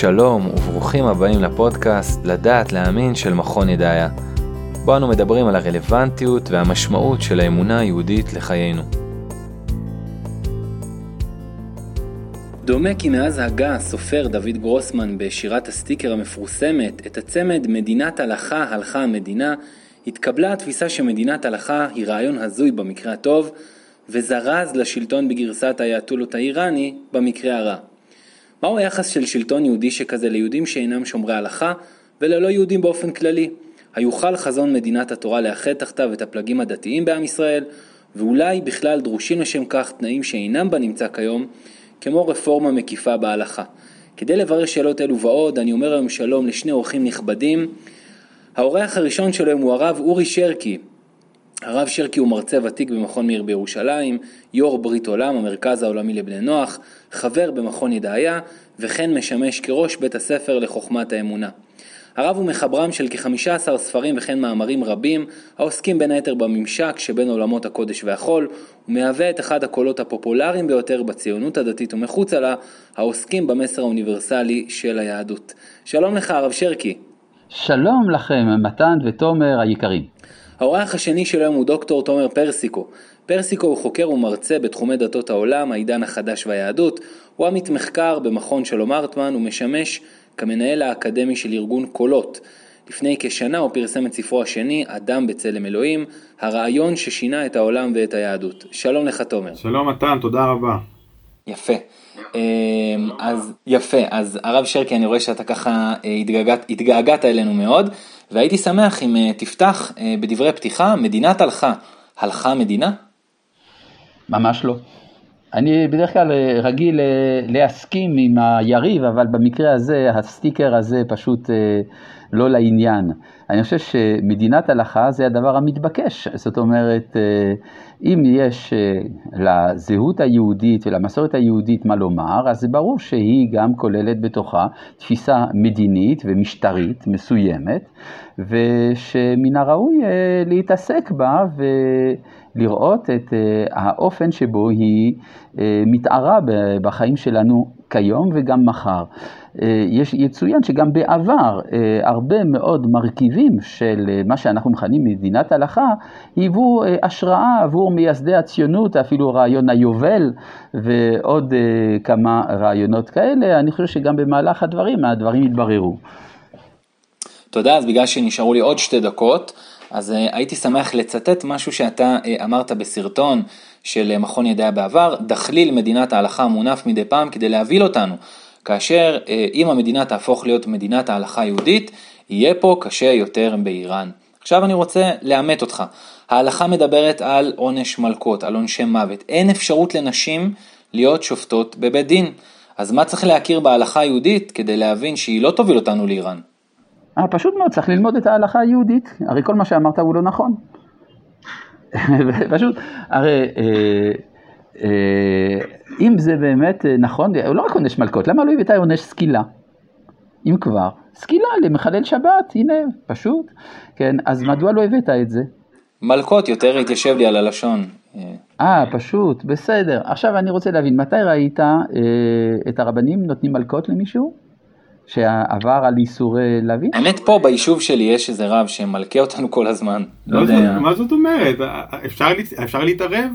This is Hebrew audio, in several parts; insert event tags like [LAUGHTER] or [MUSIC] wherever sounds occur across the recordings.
שלום וברוכים הבאים לפודקאסט לדעת להאמין של מכון ידעיה. בו אנו מדברים על הרלוונטיות והמשמעות של האמונה היהודית לחיינו. דומה כי מאז הגה הסופר דוד גרוסמן בשירת הסטיקר המפורסמת את הצמד מדינת הלכה הלכה המדינה, התקבלה התפיסה שמדינת הלכה היא רעיון הזוי במקרה הטוב, וזרז לשלטון בגרסת האייתולות האיראני במקרה הרע. מהו היחס של שלטון יהודי שכזה ליהודים שאינם שומרי הלכה וללא יהודים באופן כללי? היוכל חזון מדינת התורה לאחד תחתיו את הפלגים הדתיים בעם ישראל, ואולי בכלל דרושים לשם כך תנאים שאינם בנמצא כיום, כמו רפורמה מקיפה בהלכה. כדי לברר שאלות אלו ועוד, אני אומר היום שלום לשני אורחים נכבדים. האורח הראשון שלהם הוא הרב אורי שרקי, הרב שרקי הוא מרצה ותיק במכון מאיר בירושלים, יו"ר ברית עולם, המרכז העולמי לבני נוח, חבר במכון ידעיה, וכן משמש כראש בית הספר לחוכמת האמונה. הרב הוא מחברם של כ-15 ספרים וכן מאמרים רבים, העוסקים בין היתר בממשק שבין עולמות הקודש והחול, ומהווה את אחד הקולות הפופולריים ביותר בציונות הדתית ומחוצה לה, העוסקים במסר האוניברסלי של היהדות. שלום לך, הרב שרקי. שלום לכם, מתן ותומר היקרים. האורח השני של היום הוא דוקטור תומר פרסיקו. פרסיקו הוא חוקר ומרצה בתחומי דתות העולם, העידן החדש והיהדות. הוא עמית מחקר במכון שלום הרטמן ומשמש כמנהל האקדמי של ארגון קולות. לפני כשנה הוא פרסם את ספרו השני, אדם בצלם אלוהים, הרעיון ששינה את העולם ואת היהדות. שלום לך תומר. שלום מתן, תודה רבה. יפה. אמ, אז יפה, אז הרב שרקי, אני רואה שאתה ככה אה, התגעגעת, התגעגעת אלינו מאוד, והייתי שמח אם אה, תפתח אה, בדברי פתיחה, מדינת הלכה, הלכה מדינה? ממש לא. אני בדרך כלל רגיל להסכים עם היריב, אבל במקרה הזה, הסטיקר הזה פשוט לא לעניין. אני חושב שמדינת הלכה זה הדבר המתבקש, זאת אומרת, אה, אם יש אה, לזהות היהודית ולמסורת היהודית מה לומר, אז זה ברור שהיא גם כוללת בתוכה תפיסה מדינית ומשטרית מסוימת, ושמן הראוי אה, להתעסק בה ולראות את האופן שבו היא מתערה בחיים שלנו כיום וגם מחר. אה, יש, יצוין שגם בעבר אה, הרבה מאוד מרכיבים של אה, מה שאנחנו מכנים מדינת הלכה היוו השראה עבור מייסדי הציונות, אפילו רעיון היובל ועוד כמה רעיונות כאלה. אני חושב שגם במהלך הדברים, הדברים התבררו. תודה, אז בגלל שנשארו לי עוד שתי דקות, אז הייתי שמח לצטט משהו שאתה אמרת בסרטון של מכון ידעי בעבר, דחליל מדינת ההלכה מונף מדי פעם כדי להבהיל אותנו. כאשר אה, אם המדינה תהפוך להיות מדינת ההלכה היהודית, יהיה פה קשה יותר באיראן. עכשיו אני רוצה לאמת אותך. ההלכה מדברת על עונש מלקות, על עונשי מוות. אין אפשרות לנשים להיות שופטות בבית דין. אז מה צריך להכיר בהלכה היהודית כדי להבין שהיא לא תוביל אותנו לאיראן? אה, פשוט מאוד, צריך ללמוד את ההלכה היהודית. הרי כל מה שאמרת הוא לא נכון. [LAUGHS] פשוט, הרי אה, אה, אם זה באמת נכון, הוא לא רק עונש מלקות, למה לא הבאת עונש סקילה? אם כבר, סקילה למחלל שבת, הנה, פשוט, כן, אז מדוע לא הבאת את זה? מלקות יותר התיישב לי על הלשון. אה, פשוט, בסדר. עכשיו אני רוצה להבין, מתי ראית אה, את הרבנים נותנים מלקות למישהו? שעבר על איסורי להביא? האמת פה ביישוב שלי יש איזה רב שמלכה אותנו כל הזמן. לא יודע. מה זאת אומרת? אפשר להתערב?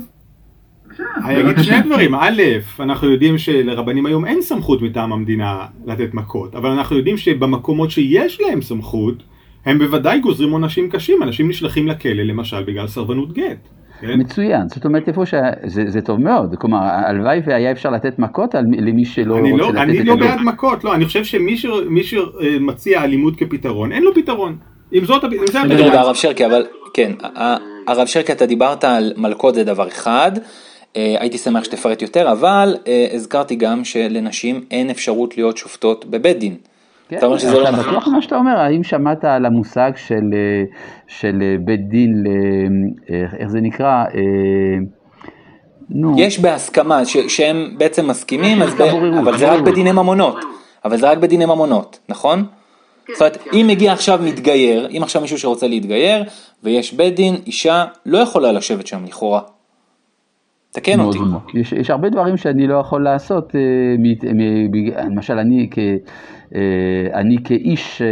אני אגיד שני דברים, א', אנחנו יודעים שלרבנים היום אין סמכות מטעם המדינה לתת מכות, אבל אנחנו יודעים שבמקומות שיש להם סמכות, הם בוודאי גוזרים עונשים קשים, אנשים נשלחים לכלא למשל בגלל סרבנות גט. כן? מצוין, זאת אומרת איפה ש... זה, זה טוב מאוד, כלומר הלוואי והיה אפשר לתת מכות על, למי שלא רוצה לא, לתת אני את אני לא בעד מכות, לא, אני חושב שמי שמציע אלימות כפתרון, אין לו פתרון. אם זאת, הפתרון. רגע הרב שרקי, אבל כן, הרב שרקי אתה דיברת על מלכות זה דבר אחד. אה, הייתי שמח שתפרט יותר, אבל אה, הזכרתי גם שלנשים אין אפשרות להיות שופטות בבית דין. כן, אתה אומר שזה לא נכון. בטוח מה שאתה אומר, האם שמעת על המושג של, אה, של בית דין, איך זה נקרא? נו. יש בהסכמה, ש, שהם בעצם מסכימים, אז ב, אבל זה רק בדיני ממונות. אבל זה רק בדיני ממונות, נכון? כן, זאת אומרת, כן. אם מגיע עכשיו מתגייר, אם עכשיו מישהו שרוצה להתגייר, ויש בית דין, אישה לא יכולה לשבת שם לכאורה. תקן אותי. יש, יש הרבה דברים שאני לא יכול לעשות, למשל אני כ... אני כאיש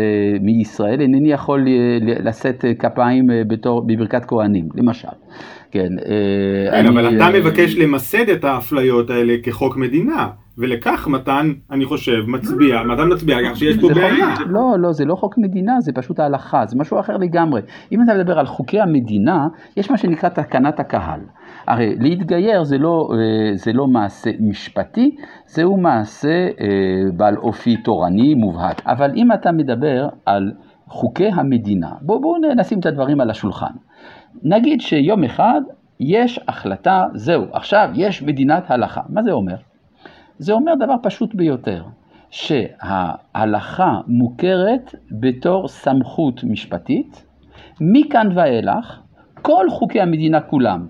מישראל אינני יכול לשאת כפיים בתור, בברכת כהנים, למשל. כן, כן אני, אבל אתה מבקש למסד את האפליות האלה כחוק מדינה. ולכך מתן, אני חושב, מצביע, מתן מצביע גם שיש פה בעיה. לא, לא, זה לא חוק מדינה, זה פשוט ההלכה, זה משהו אחר לגמרי. אם אתה מדבר על חוקי המדינה, יש מה שנקרא תקנת הקהל. הרי להתגייר זה לא, אה, זה לא מעשה משפטי, זהו מעשה אה, בעל אופי תורני מובהק. אבל אם אתה מדבר על חוקי המדינה, בואו בוא נשים את הדברים על השולחן. נגיד שיום אחד יש החלטה, זהו, עכשיו יש מדינת הלכה. מה זה אומר? זה אומר דבר פשוט ביותר, שההלכה מוכרת בתור סמכות משפטית, מכאן ואילך כל חוקי המדינה כולם,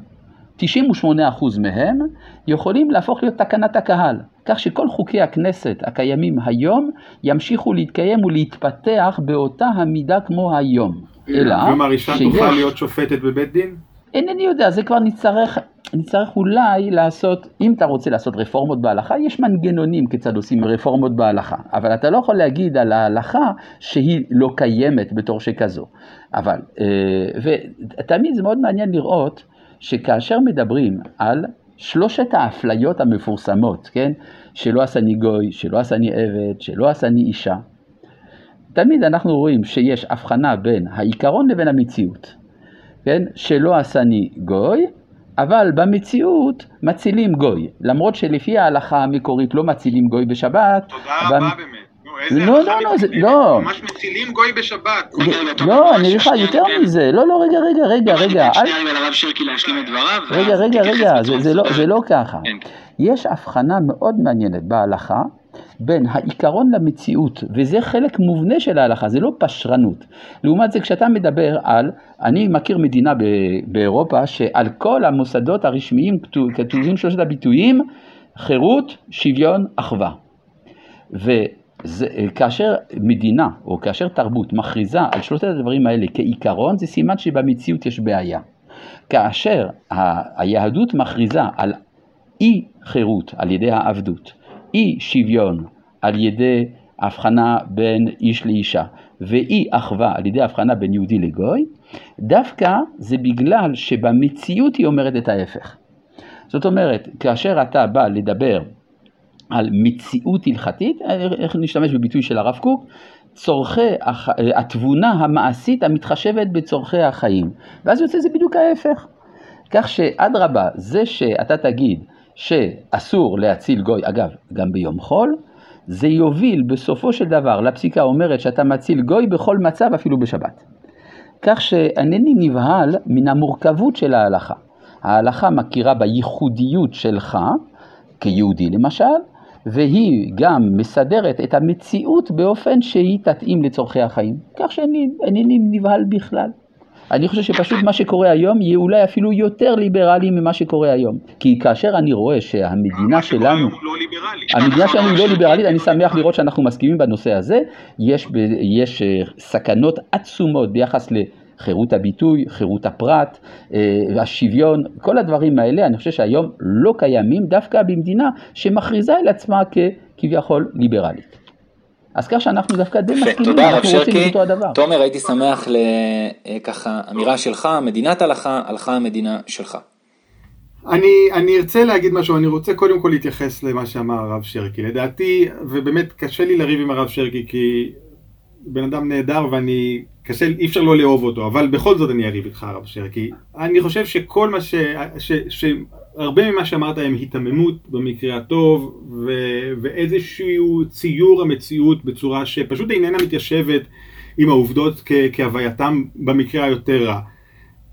98% מהם, יכולים להפוך להיות תקנת הקהל, כך שכל חוקי הכנסת הקיימים היום ימשיכו להתקיים ולהתפתח באותה המידה כמו היום. אלא כלומר אישה תוכל להיות שופטת בבית דין? אינני יודע, זה כבר נצטרך, נצטרך אולי לעשות, אם אתה רוצה לעשות רפורמות בהלכה, יש מנגנונים כיצד עושים רפורמות בהלכה, אבל אתה לא יכול להגיד על ההלכה שהיא לא קיימת בתור שכזו. אבל, אה, ותמיד זה מאוד מעניין לראות שכאשר מדברים על שלושת האפליות המפורסמות, כן? שלא עשני גוי, שלא עשני עבד, שלא עשני אישה, תמיד אנחנו רואים שיש הבחנה בין העיקרון לבין המציאות. כן, שלא עשני גוי, אבל במציאות מצילים גוי, למרות שלפי ההלכה המקורית לא מצילים גוי בשבת. תודה רבה באמת. לא, לא, לא, זה, לא. ממש מצילים גוי בשבת. לא, אני אגיד לך יותר מזה. לא, לא, רגע, רגע, רגע, רגע. רגע, רגע, רגע, זה לא ככה. כן. יש הבחנה מאוד מעניינת בהלכה בין העיקרון למציאות, וזה חלק מובנה של ההלכה, זה לא פשרנות. לעומת זה כשאתה מדבר על, אני מכיר מדינה באירופה שעל כל המוסדות הרשמיים כתובים שלושת הביטויים, חירות, שוויון, אחווה. וכאשר מדינה או כאשר תרבות מכריזה על שלושת הדברים האלה כעיקרון, זה סימן שבמציאות יש בעיה. כאשר היהדות מכריזה על אי חירות על ידי העבדות, אי שוויון על ידי הבחנה בין איש לאישה ואי אחווה על ידי הבחנה בין יהודי לגוי, דווקא זה בגלל שבמציאות היא אומרת את ההפך. זאת אומרת, כאשר אתה בא לדבר על מציאות הלכתית, איך נשתמש בביטוי של הרב קוק? צורכי, התבונה המעשית המתחשבת בצורכי החיים. ואז יוצא זה בדיוק ההפך. כך שאדרבה, זה שאתה תגיד שאסור להציל גוי, אגב, גם ביום חול, זה יוביל בסופו של דבר לפסיקה אומרת שאתה מציל גוי בכל מצב, אפילו בשבת. כך שאינני נבהל מן המורכבות של ההלכה. ההלכה מכירה בייחודיות שלך, כיהודי למשל, והיא גם מסדרת את המציאות באופן שהיא תתאים לצורכי החיים. כך שאינני נבהל בכלל. אני חושב שפשוט מה שקורה היום יהיה אולי אפילו יותר ליברלי ממה שקורה היום. כי כאשר אני רואה שהמדינה שלנו, לא המדינה שלנו היא לא ליברלית, אני שמח לראות שאנחנו מסכימים בנושא הזה. יש, יש אה, סכנות עצומות ביחס לחירות הביטוי, חירות הפרט, אה, השוויון, כל הדברים האלה, אני חושב שהיום לא קיימים דווקא במדינה שמכריזה על עצמה ככביכול ליברלית. אז כך שאנחנו דווקא די מסכימים, אנחנו רוצים את אותו הדבר. תומר, הייתי שמח לככה אה, אמירה שלך, מדינת הלכה, הלכה המדינה שלך. אני, אני ארצה להגיד משהו, אני רוצה קודם כל להתייחס למה שאמר הרב שרקי. לדעתי, ובאמת קשה לי לריב עם הרב שרקי כי בן אדם נהדר ואני, קשה, אי אפשר לא לאהוב אותו, אבל בכל זאת אני אריב איתך הרב שרקי. אני חושב שכל מה ש... ש, ש הרבה ממה שאמרת הם היתממות במקרה הטוב ו... ואיזשהו ציור המציאות בצורה שפשוט איננה מתיישבת עם העובדות כ... כהווייתם במקרה היותר רע.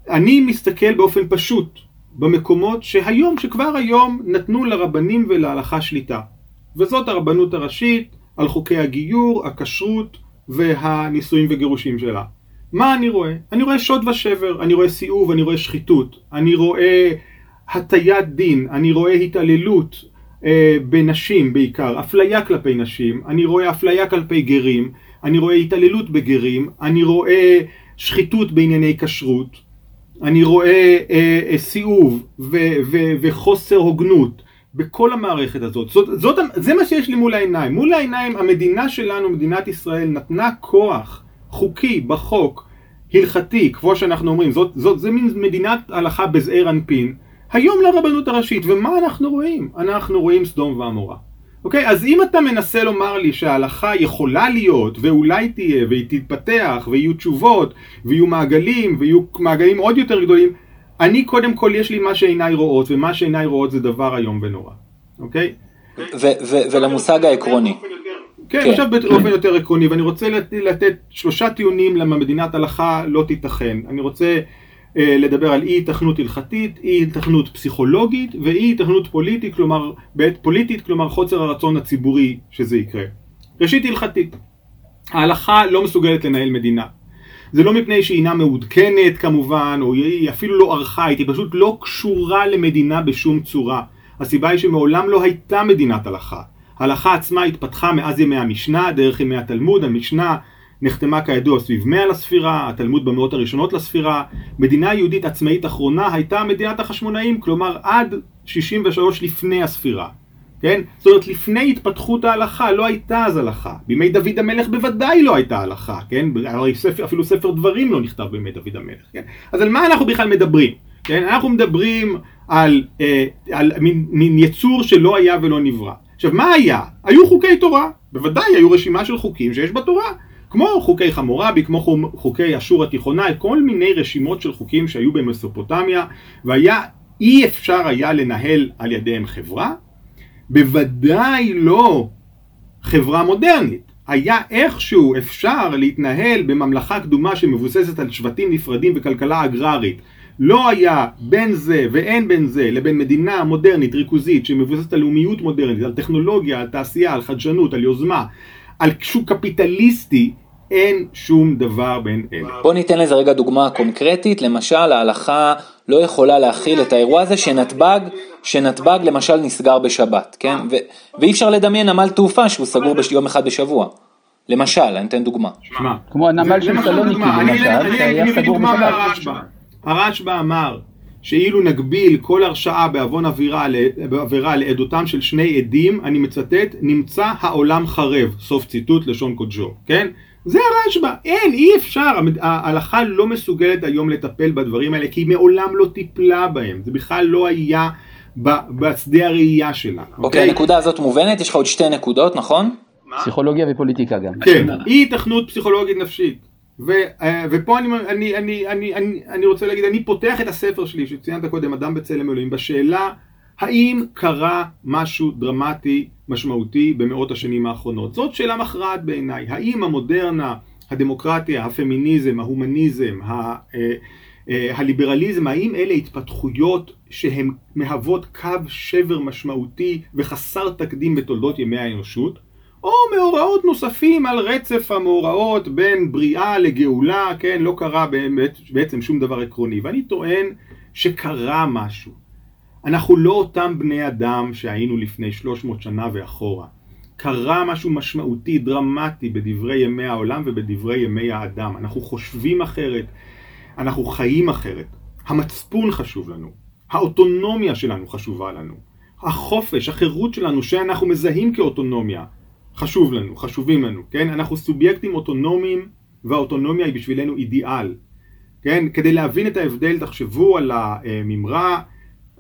אני מסתכל באופן פשוט במקומות שהיום, שכבר היום נתנו לרבנים ולהלכה שליטה וזאת הרבנות הראשית על חוקי הגיור, הכשרות והנישואים וגירושים שלה. מה אני רואה? אני רואה שוד ושבר, אני רואה סיאוב, אני רואה שחיתות, אני רואה הטיית דין, אני רואה התעללות אה, בנשים בעיקר, אפליה כלפי נשים, אני רואה אפליה כלפי גרים, אני רואה התעללות בגרים, אני רואה שחיתות בענייני כשרות, אני רואה אה, אה, סיאוב ו, ו, וחוסר הוגנות בכל המערכת הזאת. זאת, זאת, זה מה שיש לי מול העיניים. מול העיניים המדינה שלנו, מדינת ישראל, נתנה כוח חוקי בחוק, הלכתי, כמו שאנחנו אומרים, זאת, זאת, זה מין מדינת הלכה בזעיר אנפין, היום לרבנות הראשית, ומה אנחנו רואים? אנחנו רואים סדום ועמורה. אוקיי? אז אם אתה מנסה לומר לי שההלכה יכולה להיות, ואולי תהיה, והיא תתפתח, ויהיו תשובות, ויהיו מעגלים, ויהיו מעגלים עוד יותר גדולים, אני קודם כל יש לי מה שעיניי רואות, ומה שעיניי רואות זה דבר איום ונורא, אוקיי? ולמושג העקרוני. כן, כן, עכשיו באופן יותר עקרוני, ואני רוצה לתת שלושה טיעונים למה מדינת הלכה לא תיתכן. אני רוצה אה, לדבר על אי התכנות הלכתית, אי התכנות פסיכולוגית ואי התכנות פוליטית, כלומר, בעת פוליטית, כלומר חוסר הרצון הציבורי שזה יקרה. ראשית הלכתית, ההלכה לא מסוגלת לנהל מדינה. זה לא מפני שהיא אינה מעודכנת כמובן, או היא אפילו לא ארכאית, היא פשוט לא קשורה למדינה בשום צורה. הסיבה היא שמעולם לא הייתה מדינת הלכה. ההלכה עצמה התפתחה מאז ימי המשנה, דרך ימי התלמוד, המשנה נחתמה כידוע סביב 100 לספירה, התלמוד במאות הראשונות לספירה. מדינה יהודית עצמאית אחרונה הייתה מדינת החשמונאים, כלומר עד 63 לפני הספירה. כן? זאת אומרת, לפני התפתחות ההלכה לא הייתה אז הלכה. בימי דוד המלך בוודאי לא הייתה הלכה, כן? הרי ספר, אפילו ספר דברים לא נכתב בימי דוד המלך, כן? אז על מה אנחנו בכלל מדברים? כן? אנחנו מדברים על, אה, על מין, מין יצור שלא היה ולא נברא. עכשיו, מה היה? היו חוקי תורה. בוודאי היו רשימה של חוקים שיש בתורה. כמו חוקי חמורבי, כמו חוקי אשור התיכונה, כל מיני רשימות של חוקים שהיו במסופוטמיה, והיה, אי אפשר היה לנהל על ידיהם חברה, בוודאי לא חברה מודרנית. היה איכשהו אפשר להתנהל בממלכה קדומה שמבוססת על שבטים נפרדים וכלכלה אגררית. לא היה בין זה ואין בין זה לבין מדינה מודרנית ריכוזית שמבוססת על לאומיות מודרנית, על טכנולוגיה, על תעשייה, על חדשנות, על יוזמה, על שוק קפיטליסטי, אין שום דבר בין אלה. בוא ניתן לזה רגע דוגמה קונקרטית, למשל ההלכה לא יכולה להכיל את האירוע הזה שנתב"ג, שנתב"ג למשל נסגר בשבת, כן? ו- ואי אפשר לדמיין נמל תעופה שהוא סגור ביום אחד בשבוע. למשל, אני אתן דוגמה. שמה, כמו הנמל של סלוניקי למשל, שהיה סגור בשבת. הרשב"א אמר שאילו נגביל כל הרשעה בעוון עבירה לעדותם של שני עדים, אני מצטט, נמצא העולם חרב, סוף ציטוט לשון קודשו, כן? זה הרשב"א, אין, אי אפשר, ההלכה לא מסוגלת היום לטפל בדברים האלה כי היא מעולם לא טיפלה בהם, זה בכלל לא היה בשדה הראייה שלה. אוקיי, אוקיי, הנקודה הזאת מובנת, יש לך עוד שתי נקודות, נכון? פסיכולוגיה ופוליטיקה גם. כן, אי היתכנות פסיכולוגית נפשית. ו, אה, ופה אני, אני, אני, אני, אני, אני רוצה להגיד, אני פותח את הספר שלי שציינת קודם, אדם בצלם אלוהים, בשאלה האם קרה משהו דרמטי משמעותי במאות השנים האחרונות? זאת שאלה מכרעת בעיניי. האם המודרנה, הדמוקרטיה, הפמיניזם, ההומניזם, ה, אה, אה, הליברליזם, האם אלה התפתחויות שהן מהוות קו שבר משמעותי וחסר תקדים בתולדות ימי האנושות? או מאורעות נוספים על רצף המאורעות בין בריאה לגאולה, כן, לא קרה בעצם שום דבר עקרוני. ואני טוען שקרה משהו. אנחנו לא אותם בני אדם שהיינו לפני 300 שנה ואחורה. קרה משהו משמעותי, דרמטי, בדברי ימי העולם ובדברי ימי האדם. אנחנו חושבים אחרת, אנחנו חיים אחרת. המצפון חשוב לנו, האוטונומיה שלנו חשובה לנו, החופש, החירות שלנו, שאנחנו מזהים כאוטונומיה, חשוב לנו, חשובים לנו, כן? אנחנו סובייקטים אוטונומיים והאוטונומיה היא בשבילנו אידיאל, כן? כדי להבין את ההבדל תחשבו על הממרה אה,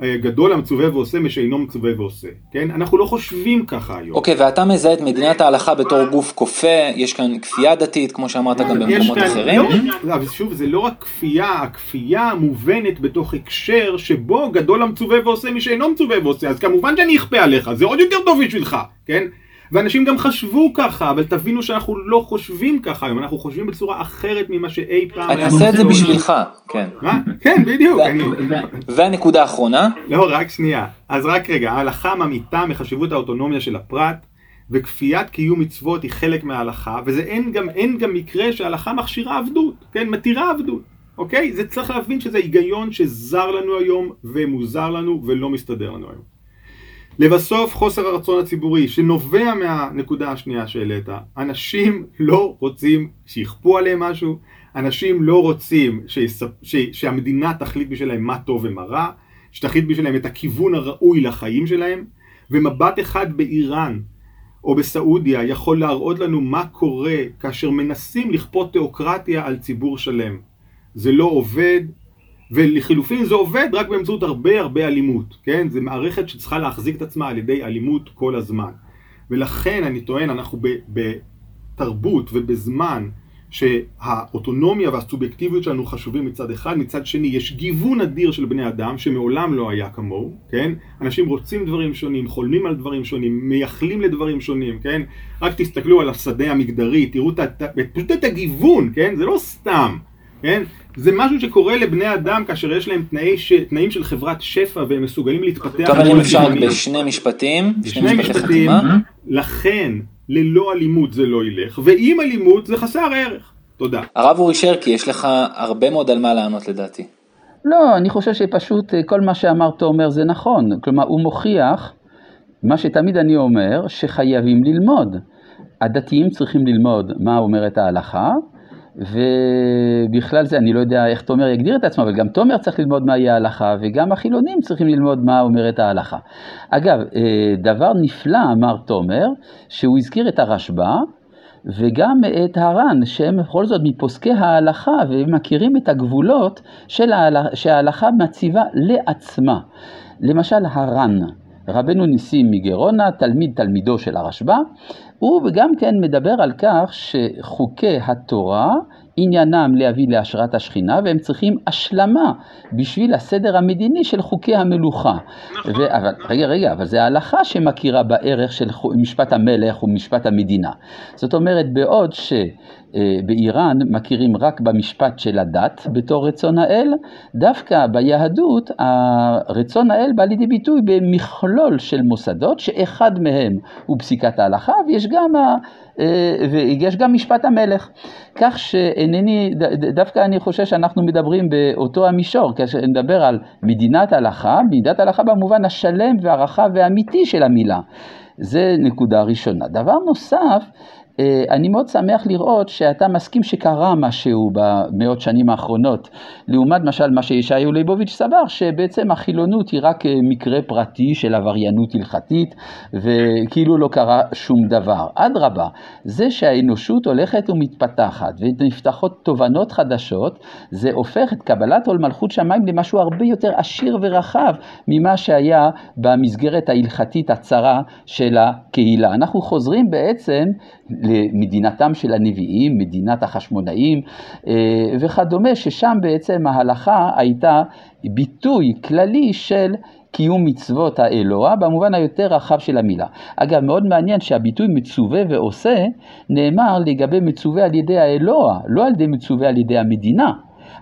גדול המצווה ועושה משאינו מצווה ועושה, כן? אנחנו לא חושבים ככה היום. אוקיי, okay, ואתה מזהה את מדינת ההלכה בתור גוף כופה, יש כאן כפייה דתית, כמו שאמרת גם במקומות כאן, אחרים. לא, אבל שוב, זה לא רק כפייה, הכפייה מובנת בתוך הקשר שבו גדול המצווה ועושה משאינו מצווה ועושה, אז כמובן שאני אכפה עליך, זה עוד יותר טוב בשבילך, כן? ואנשים גם חשבו ככה, אבל תבינו שאנחנו לא חושבים ככה היום, אנחנו חושבים בצורה אחרת ממה שאי פעם... אני אעשה את זה בשבילך, כן. מה? כן, בדיוק. והנקודה האחרונה? לא, רק שנייה. אז רק רגע, ההלכה ממיתה מחשיבות האוטונומיה של הפרט, וכפיית קיום מצוות היא חלק מההלכה, וזה אין גם, אין גם מקרה שההלכה מכשירה עבדות, כן? מתירה עבדות. אוקיי? זה צריך להבין שזה היגיון שזר לנו היום ומוזר לנו ולא מסתדר לנו היום. לבסוף חוסר הרצון הציבורי שנובע מהנקודה השנייה שהעלית. אנשים לא רוצים שיכפו עליהם משהו, אנשים לא רוצים שיס... ש... שהמדינה תחליט בשבילם מה טוב ומה רע, שתחליט בשבילם את הכיוון הראוי לחיים שלהם, ומבט אחד באיראן או בסעודיה יכול להראות לנו מה קורה כאשר מנסים לכפות תיאוקרטיה על ציבור שלם. זה לא עובד, ולחילופין זה עובד רק באמצעות הרבה הרבה אלימות, כן? זו מערכת שצריכה להחזיק את עצמה על ידי אלימות כל הזמן. ולכן אני טוען, אנחנו בתרבות ובזמן שהאוטונומיה והסובייקטיביות שלנו חשובים מצד אחד, מצד שני יש גיוון אדיר של בני אדם שמעולם לא היה כמוהו, כן? אנשים רוצים דברים שונים, חולמים על דברים שונים, מייחלים לדברים שונים, כן? רק תסתכלו על השדה המגדרי, תראו את, פשוט את הגיוון, כן? זה לא סתם, כן? זה משהו שקורה לבני אדם כאשר יש להם תנאי ש... תנאים של חברת שפע והם מסוגלים להתפתח. טוב, אם אפשר רק בשני משפטים, בשני משפטים, לכן ללא אלימות זה לא ילך, ועם אלימות זה חסר ערך. תודה. הרב אורי שרקי, יש לך הרבה מאוד על מה לענות לדעתי. לא, אני חושב שפשוט אה, כל מה שאמרת אומר זה נכון. כלומר, הוא מוכיח מה שתמיד אני אומר, שחייבים ללמוד. הדתיים צריכים ללמוד מה אומרת ההלכה, ובכלל זה, אני לא יודע איך תומר יגדיר את עצמו, אבל גם תומר צריך ללמוד מהי ההלכה, וגם החילונים צריכים ללמוד מה אומרת ההלכה. אגב, אה, דבר נפלא אמר תומר, שהוא הזכיר את הרשב"א, וגם את הר"ן, שהם בכל זאת מפוסקי ההלכה, והם מכירים את הגבולות של ההלכה, שההלכה מציבה לעצמה. למשל הר"ן, רבנו ניסים מגרונה, תלמיד תלמידו של הרשב"א, הוא גם כן מדבר על כך שחוקי התורה עניינם להביא להשראת השכינה והם צריכים השלמה בשביל הסדר המדיני של חוקי המלוכה. נכון. ו... אבל, רגע, רגע, אבל זה ההלכה שמכירה בערך של משפט המלך ומשפט המדינה. זאת אומרת, בעוד ש... אה, באיראן מכירים רק במשפט של הדת בתור רצון האל, דווקא ביהדות רצון האל בא לידי ביטוי במכלול של מוסדות שאחד מהם הוא פסיקת ההלכה ויש גם, אה, ויש גם משפט המלך. כך שאינני, דווקא אני חושב שאנחנו מדברים באותו המישור, כאשר נדבר על מדינת הלכה, מדינת הלכה במובן השלם והרחב והאמיתי של המילה. זה נקודה ראשונה. דבר נוסף, אני מאוד שמח לראות שאתה מסכים שקרה משהו במאות שנים האחרונות, לעומת למשל מה שישעיהו ליבוביץ' סבר, שבעצם החילונות היא רק אה, מקרה פרטי של עבריינות הלכתית, וכאילו לא קרה שום דבר. אדרבה, זה שהאנושות הולכת ומתפתחת ונפתחות תובנות חדשות, זה הופך את קבלת עול מלכות שמיים למשהו הרבה יותר עשיר ורחב ממה שהיה במסגרת ההלכתית הצרה של הקהילה. אנחנו חוזרים בעצם למדינתם של הנביאים, מדינת החשמונאים אה, וכדומה, ששם בעצם ההלכה הייתה ביטוי כללי של קיום מצוות האלוה במובן היותר רחב של המילה. אגב, מאוד מעניין שהביטוי מצווה ועושה נאמר לגבי מצווה על ידי האלוה, לא על ידי מצווה על ידי המדינה.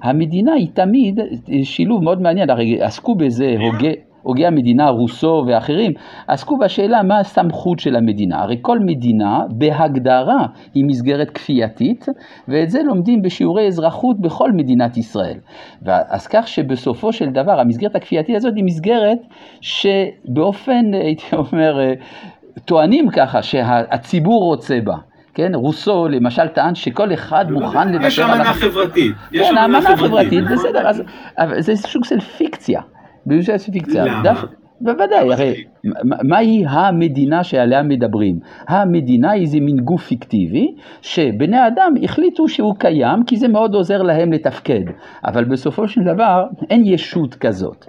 המדינה היא תמיד שילוב מאוד מעניין, הרי עסקו בזה הוגה... הוגי המדינה, רוסו ואחרים, עסקו בשאלה מה הסמכות של המדינה. הרי כל מדינה בהגדרה היא מסגרת כפייתית, ואת זה לומדים בשיעורי אזרחות בכל מדינת ישראל. אז כך שבסופו של דבר המסגרת הכפייתית הזאת היא מסגרת שבאופן, הייתי אומר, טוענים ככה שהציבור רוצה בה. כן, רוסו למשל טען שכל אחד מוכן לוותר על... יש אמנה חברתית. כן, אמנה חברתית, בסדר, אז זה סוג של פיקציה. בממשלת פיקציה. למה? בוודאי, הרי מהי המדינה שעליה מדברים? המדינה היא איזה מין גוף פיקטיבי שבני אדם החליטו שהוא קיים כי זה מאוד עוזר להם לתפקד, אבל בסופו של דבר אין ישות כזאת.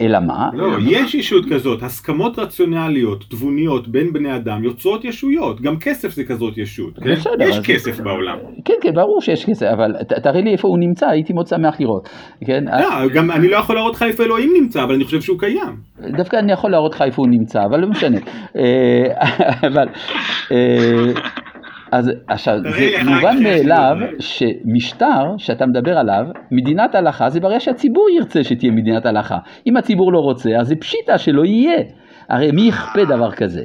אלא מה? לא, יש ישות כזאת, הסכמות רציונליות, תבוניות בין בני אדם יוצרות ישויות, גם כסף זה כזאת ישות, כן? בסדר, יש כסף. בעולם. כן, כן, ברור שיש כסף, אבל תראה לי איפה הוא נמצא, הייתי מאוד שמח לראות. כן? לא, גם אני לא יכול להראות לך איפה אלוהים נמצא, אבל אני חושב שהוא קיים. דווקא אני יכול להראות לך איפה הוא נמצא, אבל לא משנה. אה, [LAUGHS] אבל... אז עכשיו, זה מובן מאליו שמשטר שאתה מדבר עליו, מדינת הלכה, זה ברגע שהציבור ירצה שתהיה מדינת הלכה. אם הציבור לא רוצה, אז זה פשיטה שלא יהיה. הרי מי יכפה דבר כזה?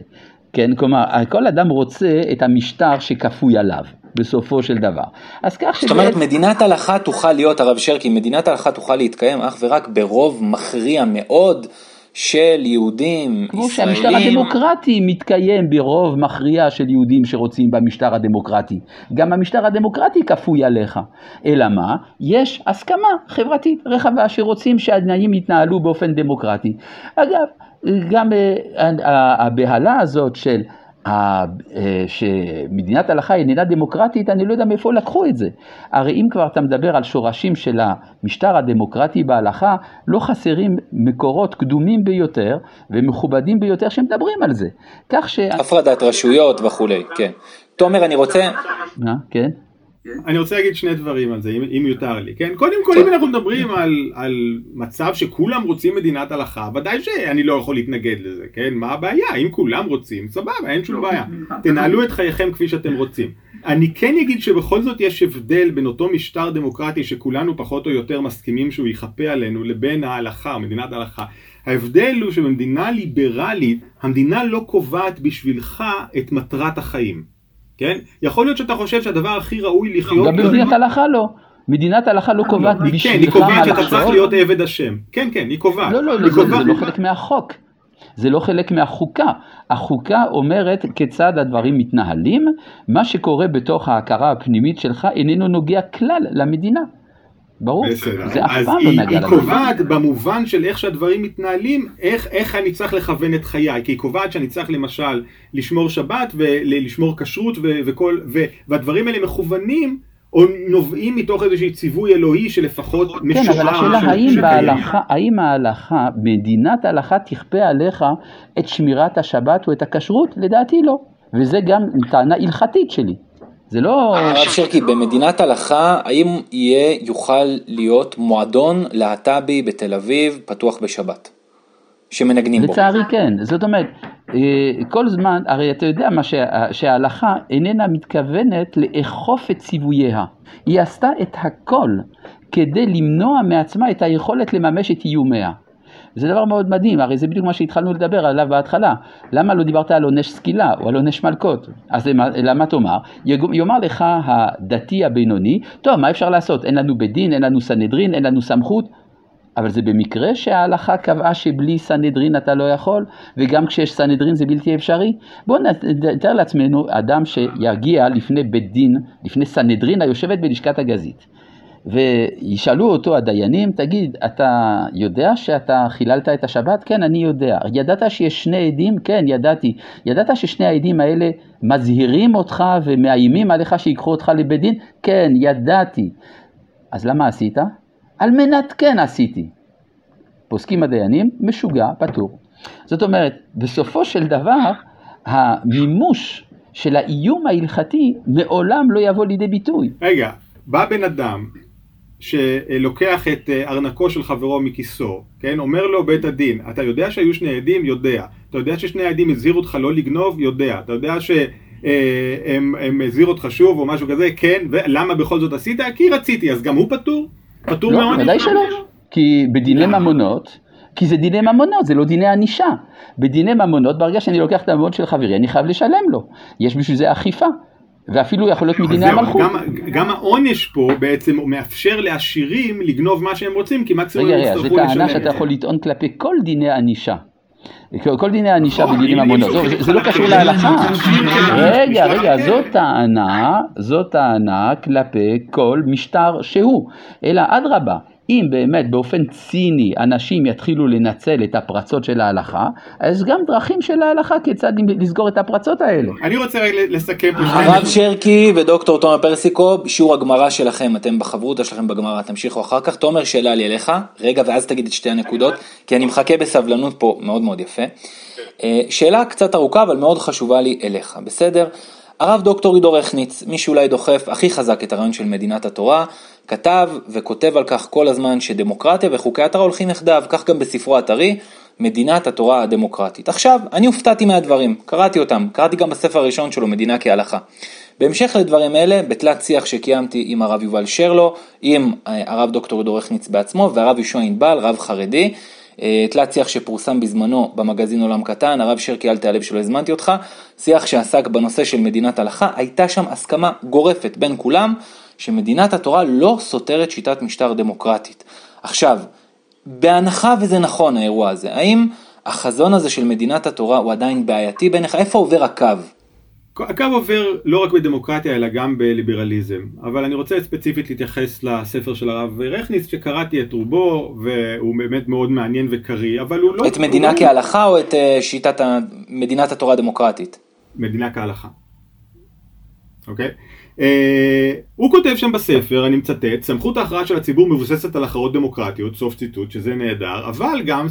כן, כלומר, כל אדם רוצה את המשטר שכפוי עליו. בסופו של דבר. אז כך זאת אומרת, מדינת הלכה תוכל להיות, הרב שרקי, מדינת הלכה תוכל להתקיים אך ורק ברוב מכריע מאוד של יהודים, כמו ישראלים. שהמשטר הדמוקרטי מתקיים ברוב מכריע של יהודים שרוצים במשטר הדמוקרטי. גם המשטר הדמוקרטי כפוי עליך. אלא מה? יש הסכמה חברתית רחבה שרוצים שהתנאים יתנהלו באופן דמוקרטי. אגב, גם אה, הבהלה הזאת של שמדינת הלכה איננה דמוקרטית, אני לא יודע מאיפה לקחו את זה. הרי אם כבר אתה מדבר על שורשים של המשטר הדמוקרטי בהלכה, לא חסרים מקורות קדומים ביותר ומכובדים ביותר שמדברים על זה. כך ש... הפרדת רשויות וכולי, כן. תומר, אני רוצה... מה? כן? אני רוצה להגיד שני דברים על זה, אם, אם יותר לי, כן? קודם כל, אם אנחנו מדברים על, על מצב שכולם רוצים מדינת הלכה, ודאי שאני לא יכול להתנגד לזה, כן? מה הבעיה? אם כולם רוצים, סבבה, אין שום בעיה. תנהלו את חייכם כפי שאתם רוצים. אני כן אגיד שבכל זאת יש הבדל בין אותו משטר דמוקרטי שכולנו פחות או יותר מסכימים שהוא יכפה עלינו, לבין ההלכה, מדינת ההלכה. ההבדל הוא שבמדינה ליברלית, המדינה לא קובעת בשבילך את מטרת החיים. כן? יכול להיות שאתה חושב שהדבר הכי ראוי לחיות... גם במדינת הלכה לא. מדינת הלכה לא קובעת בשבילך מה לחשוב. כן, היא קובעת שאתה צריך להיות עבד השם. כן, כן, היא קובעת. לא, לא, זה לא חלק מהחוק. זה לא חלק מהחוקה. החוקה אומרת כיצד הדברים מתנהלים, מה שקורה בתוך ההכרה הפנימית שלך איננו נוגע כלל למדינה. ברור, בסדר. זה אף פעם לא נגע למדינה. היא קובעת במובן של איך שהדברים מתנהלים, איך, איך אני צריך לכוון את חיי, כי היא קובעת שאני צריך למשל לשמור שבת ולשמור כשרות וכל, ו, והדברים האלה מכוונים או נובעים מתוך איזשהו ציווי אלוהי שלפחות משורה. כן, אבל השאלה האם בהלכה, האם ההלכה, מדינת ההלכה תכפה עליך את שמירת השבת או את הכשרות? לדעתי לא. וזה גם טענה הלכתית שלי. זה לא... הרב שרקי, במדינת הלכה, האם יהיה, יוכל להיות מועדון להט"בי בתל אביב פתוח בשבת? שמנגנים בו. לצערי כן, זאת אומרת, אה, כל זמן, הרי אתה יודע מה שההלכה איננה מתכוונת לאכוף את ציווייה. היא עשתה את הכל כדי למנוע מעצמה את היכולת לממש את איומיה. זה דבר מאוד מדהים, הרי זה בדיוק מה שהתחלנו לדבר עליו בהתחלה. למה לא דיברת על עונש סקילה או על עונש מלקות? אז למה תאמר? יאמר לך הדתי הבינוני, טוב, מה אפשר לעשות? אין לנו בית דין, אין לנו סנהדרין, אין לנו סמכות. אבל זה במקרה שההלכה קבעה שבלי סנהדרין אתה לא יכול, וגם כשיש סנהדרין זה בלתי אפשרי? בואו נתאר לעצמנו אדם שיגיע לפני בית דין, לפני סנהדרין היושבת בלשכת הגזית. וישאלו אותו הדיינים, תגיד, אתה יודע שאתה חיללת את השבת? כן, אני יודע. ידעת שיש שני עדים? כן, ידעתי. ידעת ששני העדים האלה מזהירים אותך ומאיימים עליך שיקחו אותך לבית דין? כן, ידעתי. אז למה עשית? על מנת כן עשיתי. פוסקים הדיינים, משוגע, פטור. זאת אומרת, בסופו של דבר, המימוש של האיום ההלכתי מעולם לא יבוא לידי ביטוי. רגע, בא בן אדם שלוקח את אה, ארנקו של חברו מכיסו, כן? אומר לו בית הדין, אתה יודע שהיו שני עדים? יודע. אתה יודע ששני העדים הזהירו אותך לא לגנוב? יודע. אתה יודע שהם אה, הזהירו אותך שוב או משהו כזה? כן. ולמה בכל זאת עשית? כי רציתי. אז גם הוא פטור? פטור לא, מהעונש? ודאי שלא. כי בדיני ממונות, כי זה דיני ממונות, זה לא דיני ענישה. בדיני ממונות, ברגע שאני לוקח את הממונות של חברי, אני חייב לשלם לו. יש בשביל זה אכיפה. ואפילו יכול להיות מדיני המלכות. גם, גם העונש פה בעצם מאפשר לעשירים לגנוב מה שהם רוצים, כי מקסימום הם יצטרכו לשלם את זה. רגע, זו טענה שאתה יכול לטעון כלפי כל דיני ענישה. כל דיני ענישה בדינים ממונות, זה לא קשור להלכה. רגע, רגע, זו טענה, זו טענה כלפי כל משטר שהוא. אלא אדרבה, אם באמת באופן ציני אנשים יתחילו לנצל את הפרצות של ההלכה, אז גם דרכים של ההלכה כיצד לסגור את הפרצות האלה. אני רוצה לסכם. הרב שרקי ודוקטור תומר פרסיקו, שיעור הגמרא שלכם, אתם בחברותה שלכם בגמרא, תמשיכו אחר כך. תומר, שאלה לי אליך, רגע ואז תגיד את שתי הנקודות, כי אני מחכה בסבלנות פה מאוד מאוד יפה. אה, שאלה קצת ארוכה אבל מאוד חשובה לי אליך, בסדר? הרב דוקטור עידו רכניץ, מי שאולי דוחף הכי חזק את הרעיון של מדינת התורה, כתב וכותב על כך כל הזמן שדמוקרטיה וחוקי התורה הולכים יחדיו, כך גם בספרו הטרי, מדינת התורה הדמוקרטית. עכשיו, אני הופתעתי מהדברים, קראתי אותם, קראתי גם בספר הראשון שלו, מדינה כהלכה. בהמשך לדברים אלה, בתלת שיח שקיימתי עם הרב יובל שרלו, עם אה, הרב דוקטור עידו רכניץ בעצמו והרב יהושע ענבל, רב חרדי, אה, תלת שיח שפורסם בזמנו במגזין עולם קטן, הרב שרקי אל תיעלב שלא הזמנתי אותך, שיח שעסק בנושא של מדינת הלכה, הייתה שם הסכמה גורפת בין כולם שמדינת התורה לא סותרת שיטת משטר דמוקרטית. עכשיו, בהנחה וזה נכון האירוע הזה, האם החזון הזה של מדינת התורה הוא עדיין בעייתי בעיניך? איפה עובר הקו? הקו עובר לא רק בדמוקרטיה אלא גם בליברליזם, אבל אני רוצה ספציפית להתייחס לספר של הרב רכניץ שקראתי את רובו והוא באמת מאוד מעניין וקריא, אבל הוא לא... את מדינה הוא... כהלכה או את אה, שיטת. מדינת התורה הדמוקרטית? מדינה כהלכה. אוקיי? Uh, הוא כותב שם בספר, אני מצטט, סמכות ההכרעה של הציבור מבוססת על הכרעות דמוקרטיות, סוף ציטוט, שזה נהדר, אבל גם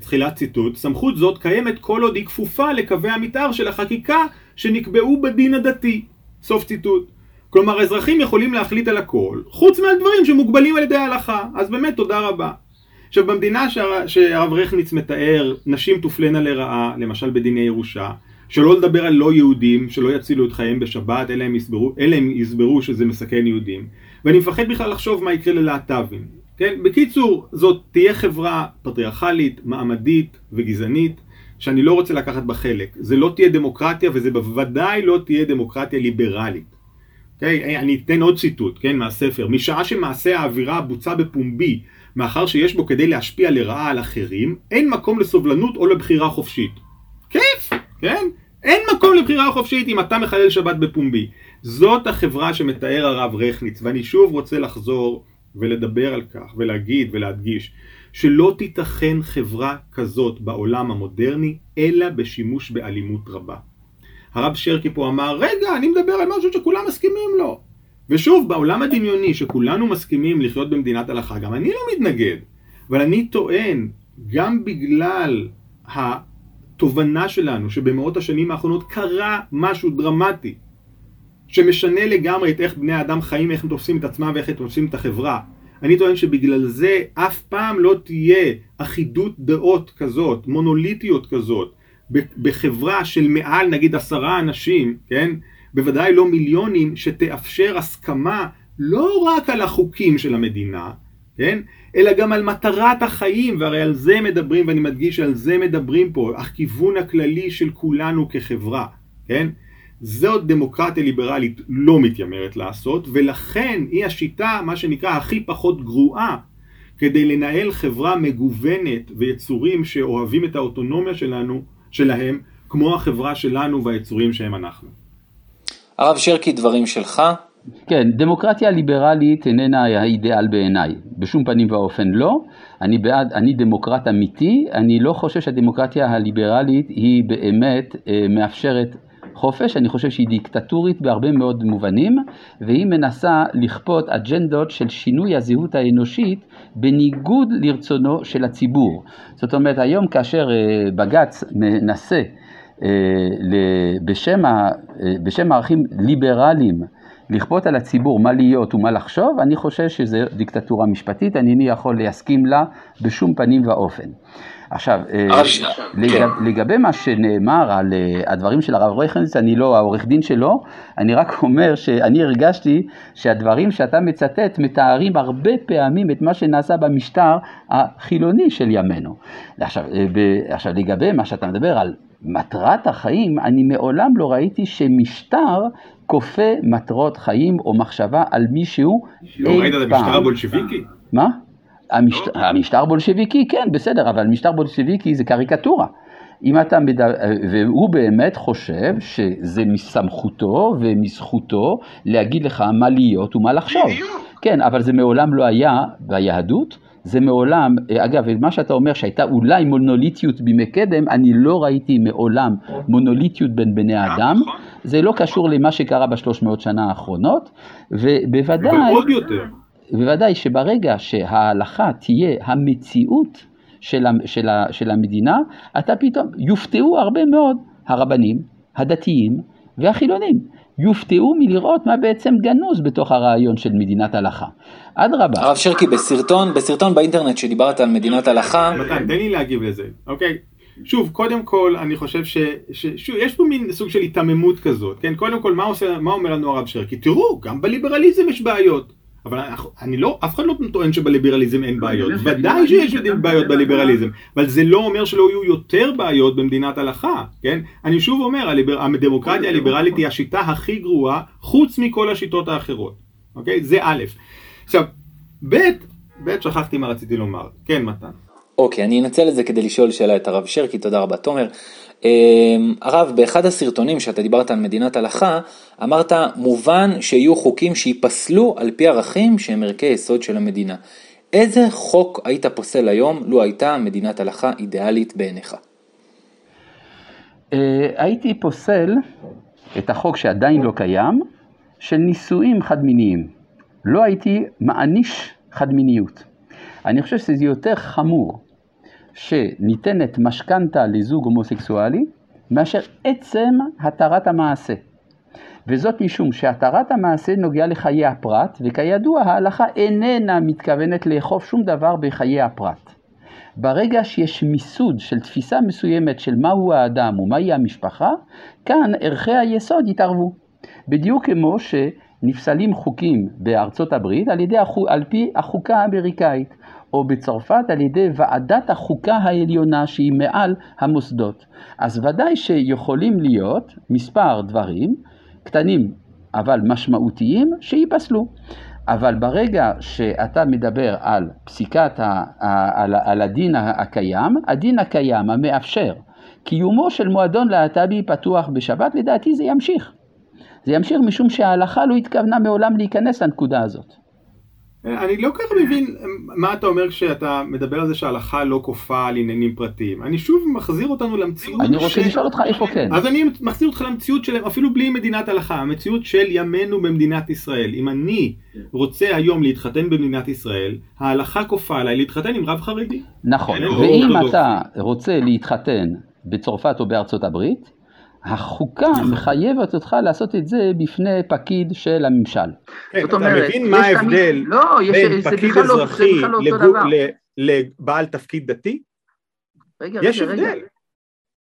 תחילת ציטוט, סמכות זאת קיימת כל עוד היא כפופה לקווי המתאר של החקיקה שנקבעו בדין הדתי. סוף ציטוט. כלומר, אזרחים יכולים להחליט על הכל, חוץ מהדברים שמוגבלים על ידי ההלכה. אז באמת, תודה רבה. עכשיו, במדינה שהרב רכניץ מתאר, נשים תופלנה לרעה, למשל בדיני ירושה, שלא לדבר על לא יהודים, שלא יצילו את חייהם בשבת, אלא הם יסברו, אלא הם יסברו שזה מסכן יהודים. ואני מפחד בכלל לחשוב מה יקרה ללהט"בים. כן? בקיצור, זאת תהיה חברה פטריארכלית, מעמדית וגזענית, שאני לא רוצה לקחת בה חלק. זה לא תהיה דמוקרטיה וזה בוודאי לא תהיה דמוקרטיה ליברלית. Okay? אוקיי? אני אתן עוד ציטוט, כן, מהספר. משעה שמעשה האווירה בוצע בפומבי, מאחר שיש בו כדי להשפיע לרעה על אחרים, אין מקום לסובלנות או לבחירה חופשית. כיף, כן? אין מקום לבחירה חופשית אם אתה מחלל שבת בפומבי. זאת החברה שמתאר הרב רכניץ, ואני שוב רוצה לחזור ולדבר על כך ולהגיד ולהדגיש שלא תיתכן חברה כזאת בעולם המודרני אלא בשימוש באלימות רבה. הרב שרקי פה אמר רגע אני מדבר על משהו שכולם מסכימים לו ושוב בעולם הדמיוני שכולנו מסכימים לחיות במדינת הלכה גם אני לא מתנגד אבל אני טוען גם בגלל התובנה שלנו שבמאות השנים האחרונות קרה משהו דרמטי שמשנה לגמרי את איך בני האדם חיים, איך הם תופסים את עצמם ואיך הם תופסים את החברה. אני טוען שבגלל זה אף פעם לא תהיה אחידות דעות כזאת, מונוליטיות כזאת, בחברה של מעל נגיד עשרה אנשים, כן? בוודאי לא מיליונים, שתאפשר הסכמה לא רק על החוקים של המדינה, כן? אלא גם על מטרת החיים, והרי על זה מדברים, ואני מדגיש שעל זה מדברים פה, הכיוון הכללי של כולנו כחברה, כן? זאת דמוקרטיה ליברלית לא מתיימרת לעשות, ולכן היא השיטה, מה שנקרא, הכי פחות גרועה, כדי לנהל חברה מגוונת ויצורים שאוהבים את האוטונומיה שלנו, שלהם, כמו החברה שלנו והיצורים שהם אנחנו. הרב שרקי, דברים שלך. כן, דמוקרטיה ליברלית איננה האידיאל בעיניי, בשום פנים ואופן לא. אני בעד, אני דמוקרט אמיתי, אני לא חושב שהדמוקרטיה הליברלית היא באמת אה, מאפשרת חופש, אני חושב שהיא דיקטטורית בהרבה מאוד מובנים, והיא מנסה לכפות אג'נדות של שינוי הזהות האנושית בניגוד לרצונו של הציבור. זאת אומרת, היום כאשר אה, בג"ץ מנסה אה, בשם, אה, בשם ערכים ליברליים לכפות על הציבור מה להיות ומה לחשוב, אני חושב שזו דיקטטורה משפטית, אני איני יכול להסכים לה בשום פנים ואופן. עכשיו, אה, לגב, כן. לגבי מה שנאמר על אה, הדברים של הרב רכניץ, אני לא העורך דין שלו, אני רק [LAUGHS] אומר שאני הרגשתי שהדברים שאתה מצטט מתארים הרבה פעמים את מה שנעשה במשטר החילוני של ימינו. עכשיו, אה, עכשיו לגבי מה שאתה מדבר על מטרת החיים, אני מעולם לא ראיתי שמשטר כופה מטרות חיים או מחשבה על מישהו אי פעם. לא ראית את המשטר הבולשביקי? מה? המשט... המשטר בולשביקי, כן, בסדר, אבל משטר בולשביקי זה קריקטורה. אם אתה מדבר, והוא באמת חושב שזה מסמכותו ומזכותו להגיד לך מה להיות ומה לחשוב. כן, אבל זה מעולם לא היה ביהדות, זה מעולם, אגב, מה שאתה אומר שהייתה אולי מונוליטיות בימי קדם, אני לא ראיתי מעולם מונוליטיות בין בני האדם, נכון. זה לא קשור למה שקרה בשלוש מאות שנה האחרונות, ובוודאי... בוודאי שברגע שההלכה תהיה המציאות של, של, של המדינה, אתה פתאום, יופתעו הרבה מאוד הרבנים, הדתיים והחילונים. יופתעו מלראות מה בעצם גנוז בתוך הרעיון של מדינת הלכה. אדרבה. הרב שרקי, בסרטון, בסרטון באינטרנט שדיברת על מדינת הלכה... מתן, תן לי להגיב לזה, אוקיי? שוב, קודם כל, אני חושב ש... ש שוב, יש פה מין סוג של היתממות כזאת, כן? קודם כל, מה, עושה, מה אומר לנו הרב שרקי? תראו, גם בליברליזם יש בעיות. אבל אני לא, אף אחד לא טוען שבליברליזם אין בעיות, ודאי שיש בעיות בליברליזם, אבל זה לא אומר שלא יהיו יותר בעיות במדינת הלכה, כן? אני שוב אומר, הדמוקרטיה הליברלית היא השיטה הכי גרועה, חוץ מכל השיטות האחרות, אוקיי? זה א'. עכשיו, ב', ב', שכחתי מה רציתי לומר, כן מתן. אוקיי, אני אנצל את זה כדי לשאול שאלה את הרב שרקי, תודה רבה תומר. אמ, הרב, באחד הסרטונים שאתה דיברת על מדינת הלכה, אמרת מובן שיהיו חוקים שייפסלו על פי ערכים שהם ערכי יסוד של המדינה. איזה חוק היית פוסל היום לו הייתה מדינת הלכה אידיאלית בעיניך? אה, הייתי פוסל את החוק שעדיין לא קיים, של נישואים חד-מיניים. לא הייתי מעניש חד-מיניות. אני חושב שזה יותר חמור שניתנת משכנתה לזוג הומוסקסואלי, מאשר עצם התרת המעשה. וזאת משום שהתרת המעשה נוגע לחיי הפרט, וכידוע ההלכה איננה מתכוונת לאכוף שום דבר בחיי הפרט. ברגע שיש מיסוד של תפיסה מסוימת של מהו האדם ומהי המשפחה, כאן ערכי היסוד יתערבו. בדיוק כמו שנפסלים חוקים בארצות הברית על, ידי, על פי החוקה האמריקאית. או בצרפת על ידי ועדת החוקה העליונה שהיא מעל המוסדות. אז ודאי שיכולים להיות מספר דברים קטנים אבל משמעותיים שייפסלו. אבל ברגע שאתה מדבר על פסיקת, ה, על, על הדין הקיים, הדין הקיים המאפשר קיומו של מועדון להט"בי פתוח בשבת, לדעתי זה ימשיך. זה ימשיך משום שההלכה לא התכוונה מעולם להיכנס לנקודה הזאת. אני לא כל כך מבין מה אתה אומר כשאתה מדבר על זה שההלכה לא כופה על עניינים פרטיים. אני שוב מחזיר אותנו למציאות אני רוצה לשאול אותך איפה כן. אז אני מחזיר אותך למציאות של, אפילו בלי מדינת הלכה, המציאות של ימינו במדינת ישראל. אם אני רוצה היום להתחתן במדינת ישראל, ההלכה כופה עליי להתחתן עם רב חרדי. נכון, ואם אתה רוצה להתחתן בצרפת או בארצות הברית, החוקה נכון. מחייבת אותך לעשות את זה בפני פקיד של הממשל. כן, אתה מבין מה ההבדל לא, בין פקיד לא- אזרחי לבעל תפקיד דתי? רגע, יש רגע, הבדל.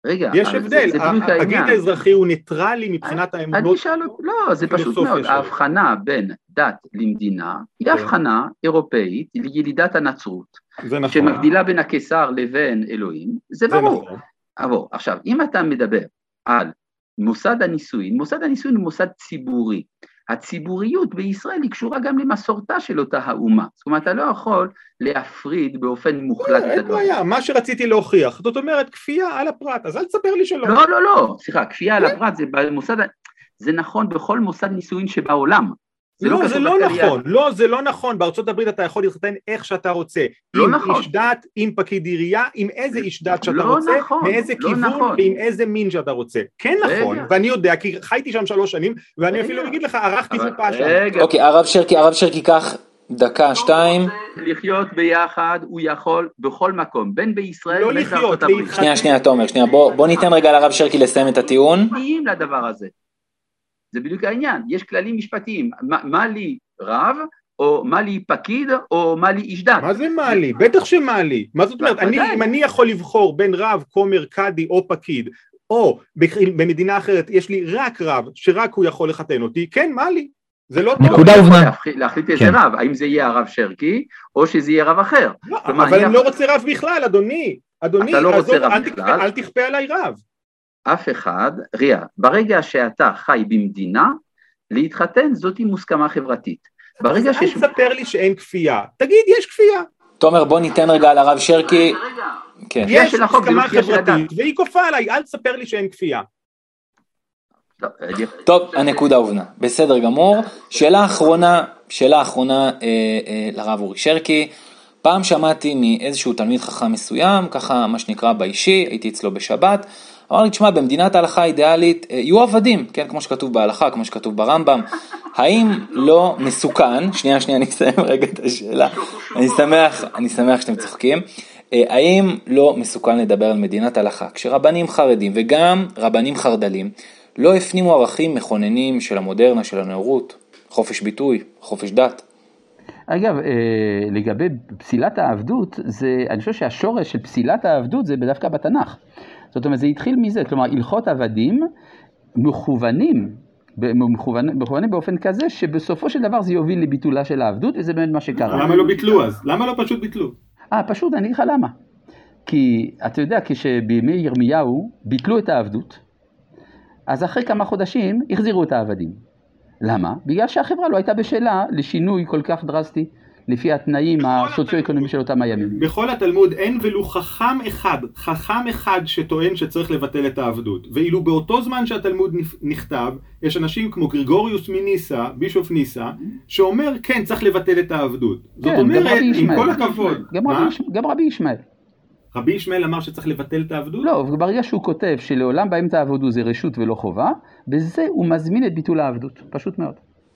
רגע, יש הבדל, הפקיד האזרחי הוא ניטרלי מבחינת האמונות. אני אשאל, לא, זה פשוט מאוד, ההבחנה בין דת למדינה היא כן. הבחנה אירופאית לילידת הנצרות, נכון. שמבדילה בין הקיסר לבין אלוהים, זה ברור. נכון. עכשיו, אם אתה מדבר על מוסד הנישואין, מוסד הנישואין הוא מוסד ציבורי. הציבוריות בישראל היא קשורה גם למסורתה של אותה האומה. זאת אומרת, אתה לא יכול להפריד באופן מוחלט. אין בעיה, מה שרציתי להוכיח, זאת אומרת, כפייה על הפרט, אז אל תספר לי שלא. לא, לא, לא, סליחה, כפייה על הפרט זה במוסד, זה נכון בכל מוסד נישואין שבעולם. זה לא, לא זה לא נכון, לא, זה לא נכון, בארצות הברית אתה יכול להתחתן איך שאתה רוצה. לא עם נכון. איש דת, עם פקיד עירייה, עם איזה איש דת שאתה לא רוצה, נכון, מאיזה לא כיוון נכון. ועם איזה מין שאתה רוצה. כן נכון, רגע. ואני יודע, כי חייתי שם שלוש שנים, ואני רגע. אפילו אגיד לך, ערכתי חופה שם. אוקיי, הרב שרקי, הרב שרקי, קח דקה, שתיים. לחיות ביחד, הוא יכול בכל מקום, בין בישראל לא בין בארצות הברית. שנייה, שנייה, תומר, שנייה, בוא, בוא ניתן רגע לרב שרקי לסיים את הטיעון. לדבר הזה. זה בדיוק העניין, יש כללים משפטיים, מה, מה לי רב, או מה לי פקיד, או מה לי איש דת. מה זה מה לי? בטח שמה לי. מה זאת אומרת, אני, אם אני יכול לבחור בין רב, כומר, קאדי או פקיד, או במדינה אחרת יש לי רק רב, שרק הוא יכול לחתן אותי, כן, מה לי? זה לא טוב. נקודה ובנה. להחליט איזה כן. רב, האם זה יהיה הרב שרקי, או שזה יהיה רב אחר. לא, אבל אני לא רוצה רב בכלל, אדוני. אדוני, לא אל תכפה עליי רב. אף אחד, ריאה, ברגע שאתה חי במדינה, להתחתן זאתי מוסכמה חברתית. ברגע שיש... אל תספר לי שאין כפייה, תגיד יש כפייה. תומר בוא ניתן רגע לרב שרקי. כן. יש הסכמה חברתית והיא כופה עליי, אל תספר לי שאין כפייה. טוב, הנקודה הובנה, בסדר גמור. שאלה אחרונה, שאלה אחרונה אה, אה, לרב אורי שרקי. פעם שמעתי מאיזשהו תלמיד חכם מסוים, ככה מה שנקרא באישי, הייתי אצלו בשבת, אמר לי, תשמע, במדינת ההלכה האידיאלית אה, יהיו עבדים, כן, כמו שכתוב בהלכה, כמו שכתוב ברמב"ם. האם לא מסוכן, שנייה, שנייה, אני אסיים [LAUGHS] רגע את השאלה, אני שמח, אני שמח שאתם צוחקים. אה, האם לא מסוכן לדבר על מדינת הלכה, כשרבנים חרדים וגם רבנים חרד"לים לא הפנימו ערכים מכוננים של המודרנה, של הנאורות, חופש ביטוי, חופש דת? אגב, אה, לגבי פסילת העבדות, זה, אני חושב שהשורש של פסילת העבדות זה דווקא בתנ"ך. זאת אומרת, זה התחיל מזה, כלומר, הלכות עבדים מכוונים, מכוונים, מכוונים באופן כזה, שבסופו של דבר זה יוביל לביטולה של העבדות, וזה באמת מה שקרה. למה לא ביטלו אז? למה לא פשוט ביטלו? אה, פשוט, אני אגיד לך למה. כי אתה יודע, כשבימי ירמיהו ביטלו את העבדות, אז אחרי כמה חודשים החזירו את העבדים. למה? בגלל שהחברה לא הייתה בשלה לשינוי כל כך דרסטי. לפי התנאים הסוציו-אקונומיים של אותם הימים. בכל התלמוד אין ולו חכם אחד, חכם אחד שטוען שצריך לבטל את העבדות. ואילו באותו זמן שהתלמוד נכתב, יש אנשים כמו גרגוריוס מניסה, בישוף ניסה, שאומר כן, צריך לבטל את העבדות. זאת כן, אומרת, גם רבי עם. כל הכבוד, גם רבי ישמעאל. רבי ישמעאל אמר שצריך לבטל את העבדות? לא, ברגע שהוא כותב שלעולם בהם תעבדו זה רשות ולא חובה, בזה הוא מזמין את ביטול העבדות, פשוט מאוד.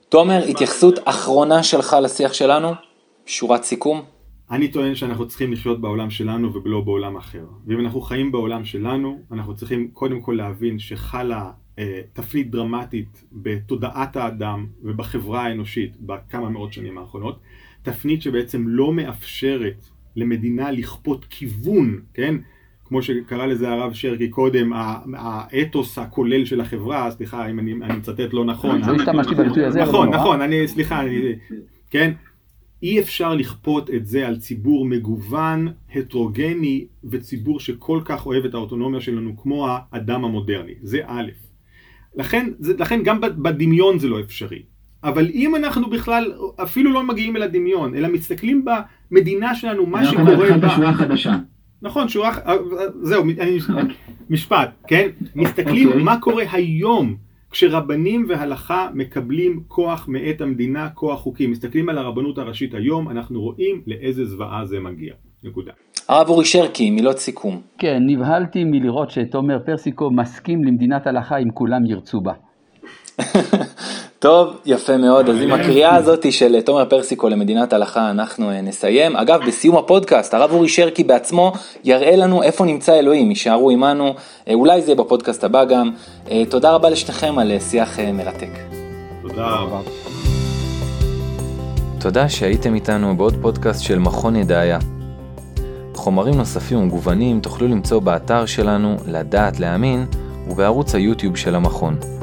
תומר, התייחסות אחרונה שלך לשיח שלנו? שורת סיכום? אני טוען שאנחנו צריכים לחיות בעולם שלנו ולא בעולם אחר. ואם אנחנו חיים בעולם שלנו, אנחנו צריכים קודם כל להבין שחלה אה, תפנית דרמטית בתודעת האדם ובחברה האנושית בכמה מאות שנים האחרונות. תפנית שבעצם לא מאפשרת למדינה לכפות כיוון, כן? כמו שקרא לזה הרב שרקי קודם, האתוס הכולל של החברה, סליחה אם אני, אני מצטט לא נכון. לא השתמשתי בביטוי הזה, נכון. נכון, אני, סליחה, אני, כן? אי אפשר לכפות את זה על ציבור מגוון, הטרוגני, וציבור שכל כך אוהב את האוטונומיה שלנו כמו האדם המודרני. זה א'. לכן, זה, לכן גם בד- בדמיון זה לא אפשרי. אבל אם אנחנו בכלל אפילו לא מגיעים אל הדמיון, אלא מסתכלים במדינה שלנו, מה אנחנו שקורה נתחיל בה... בשורה חדשה. נכון, שורה, אה, זהו, אני, משפט, כן? מסתכלים אוקיי. מה קורה היום כשרבנים והלכה מקבלים כוח מאת המדינה, כוח חוקי. מסתכלים על הרבנות הראשית היום, אנחנו רואים לאיזה זוועה זה מגיע. נקודה. הרב אורי שרקי, מילות סיכום. כן, נבהלתי מלראות שתומר פרסיקו מסכים למדינת הלכה אם כולם ירצו בה. [LAUGHS] טוב, יפה מאוד. אז עם הקריאה הזאת של תומר פרסיקו למדינת הלכה אנחנו אה, נסיים. אגב, בסיום הפודקאסט, הרב אורי שרקי בעצמו יראה לנו איפה נמצא אלוהים. יישארו עמנו, אה, אולי זה יהיה בפודקאסט הבא גם. אה, תודה רבה לשניכם על שיח מרתק. תודה רבה. תודה שהייתם איתנו בעוד פודקאסט של מכון ידעיה. חומרים נוספים ומגוונים תוכלו למצוא באתר שלנו לדעת להאמין ובערוץ היוטיוב של המכון.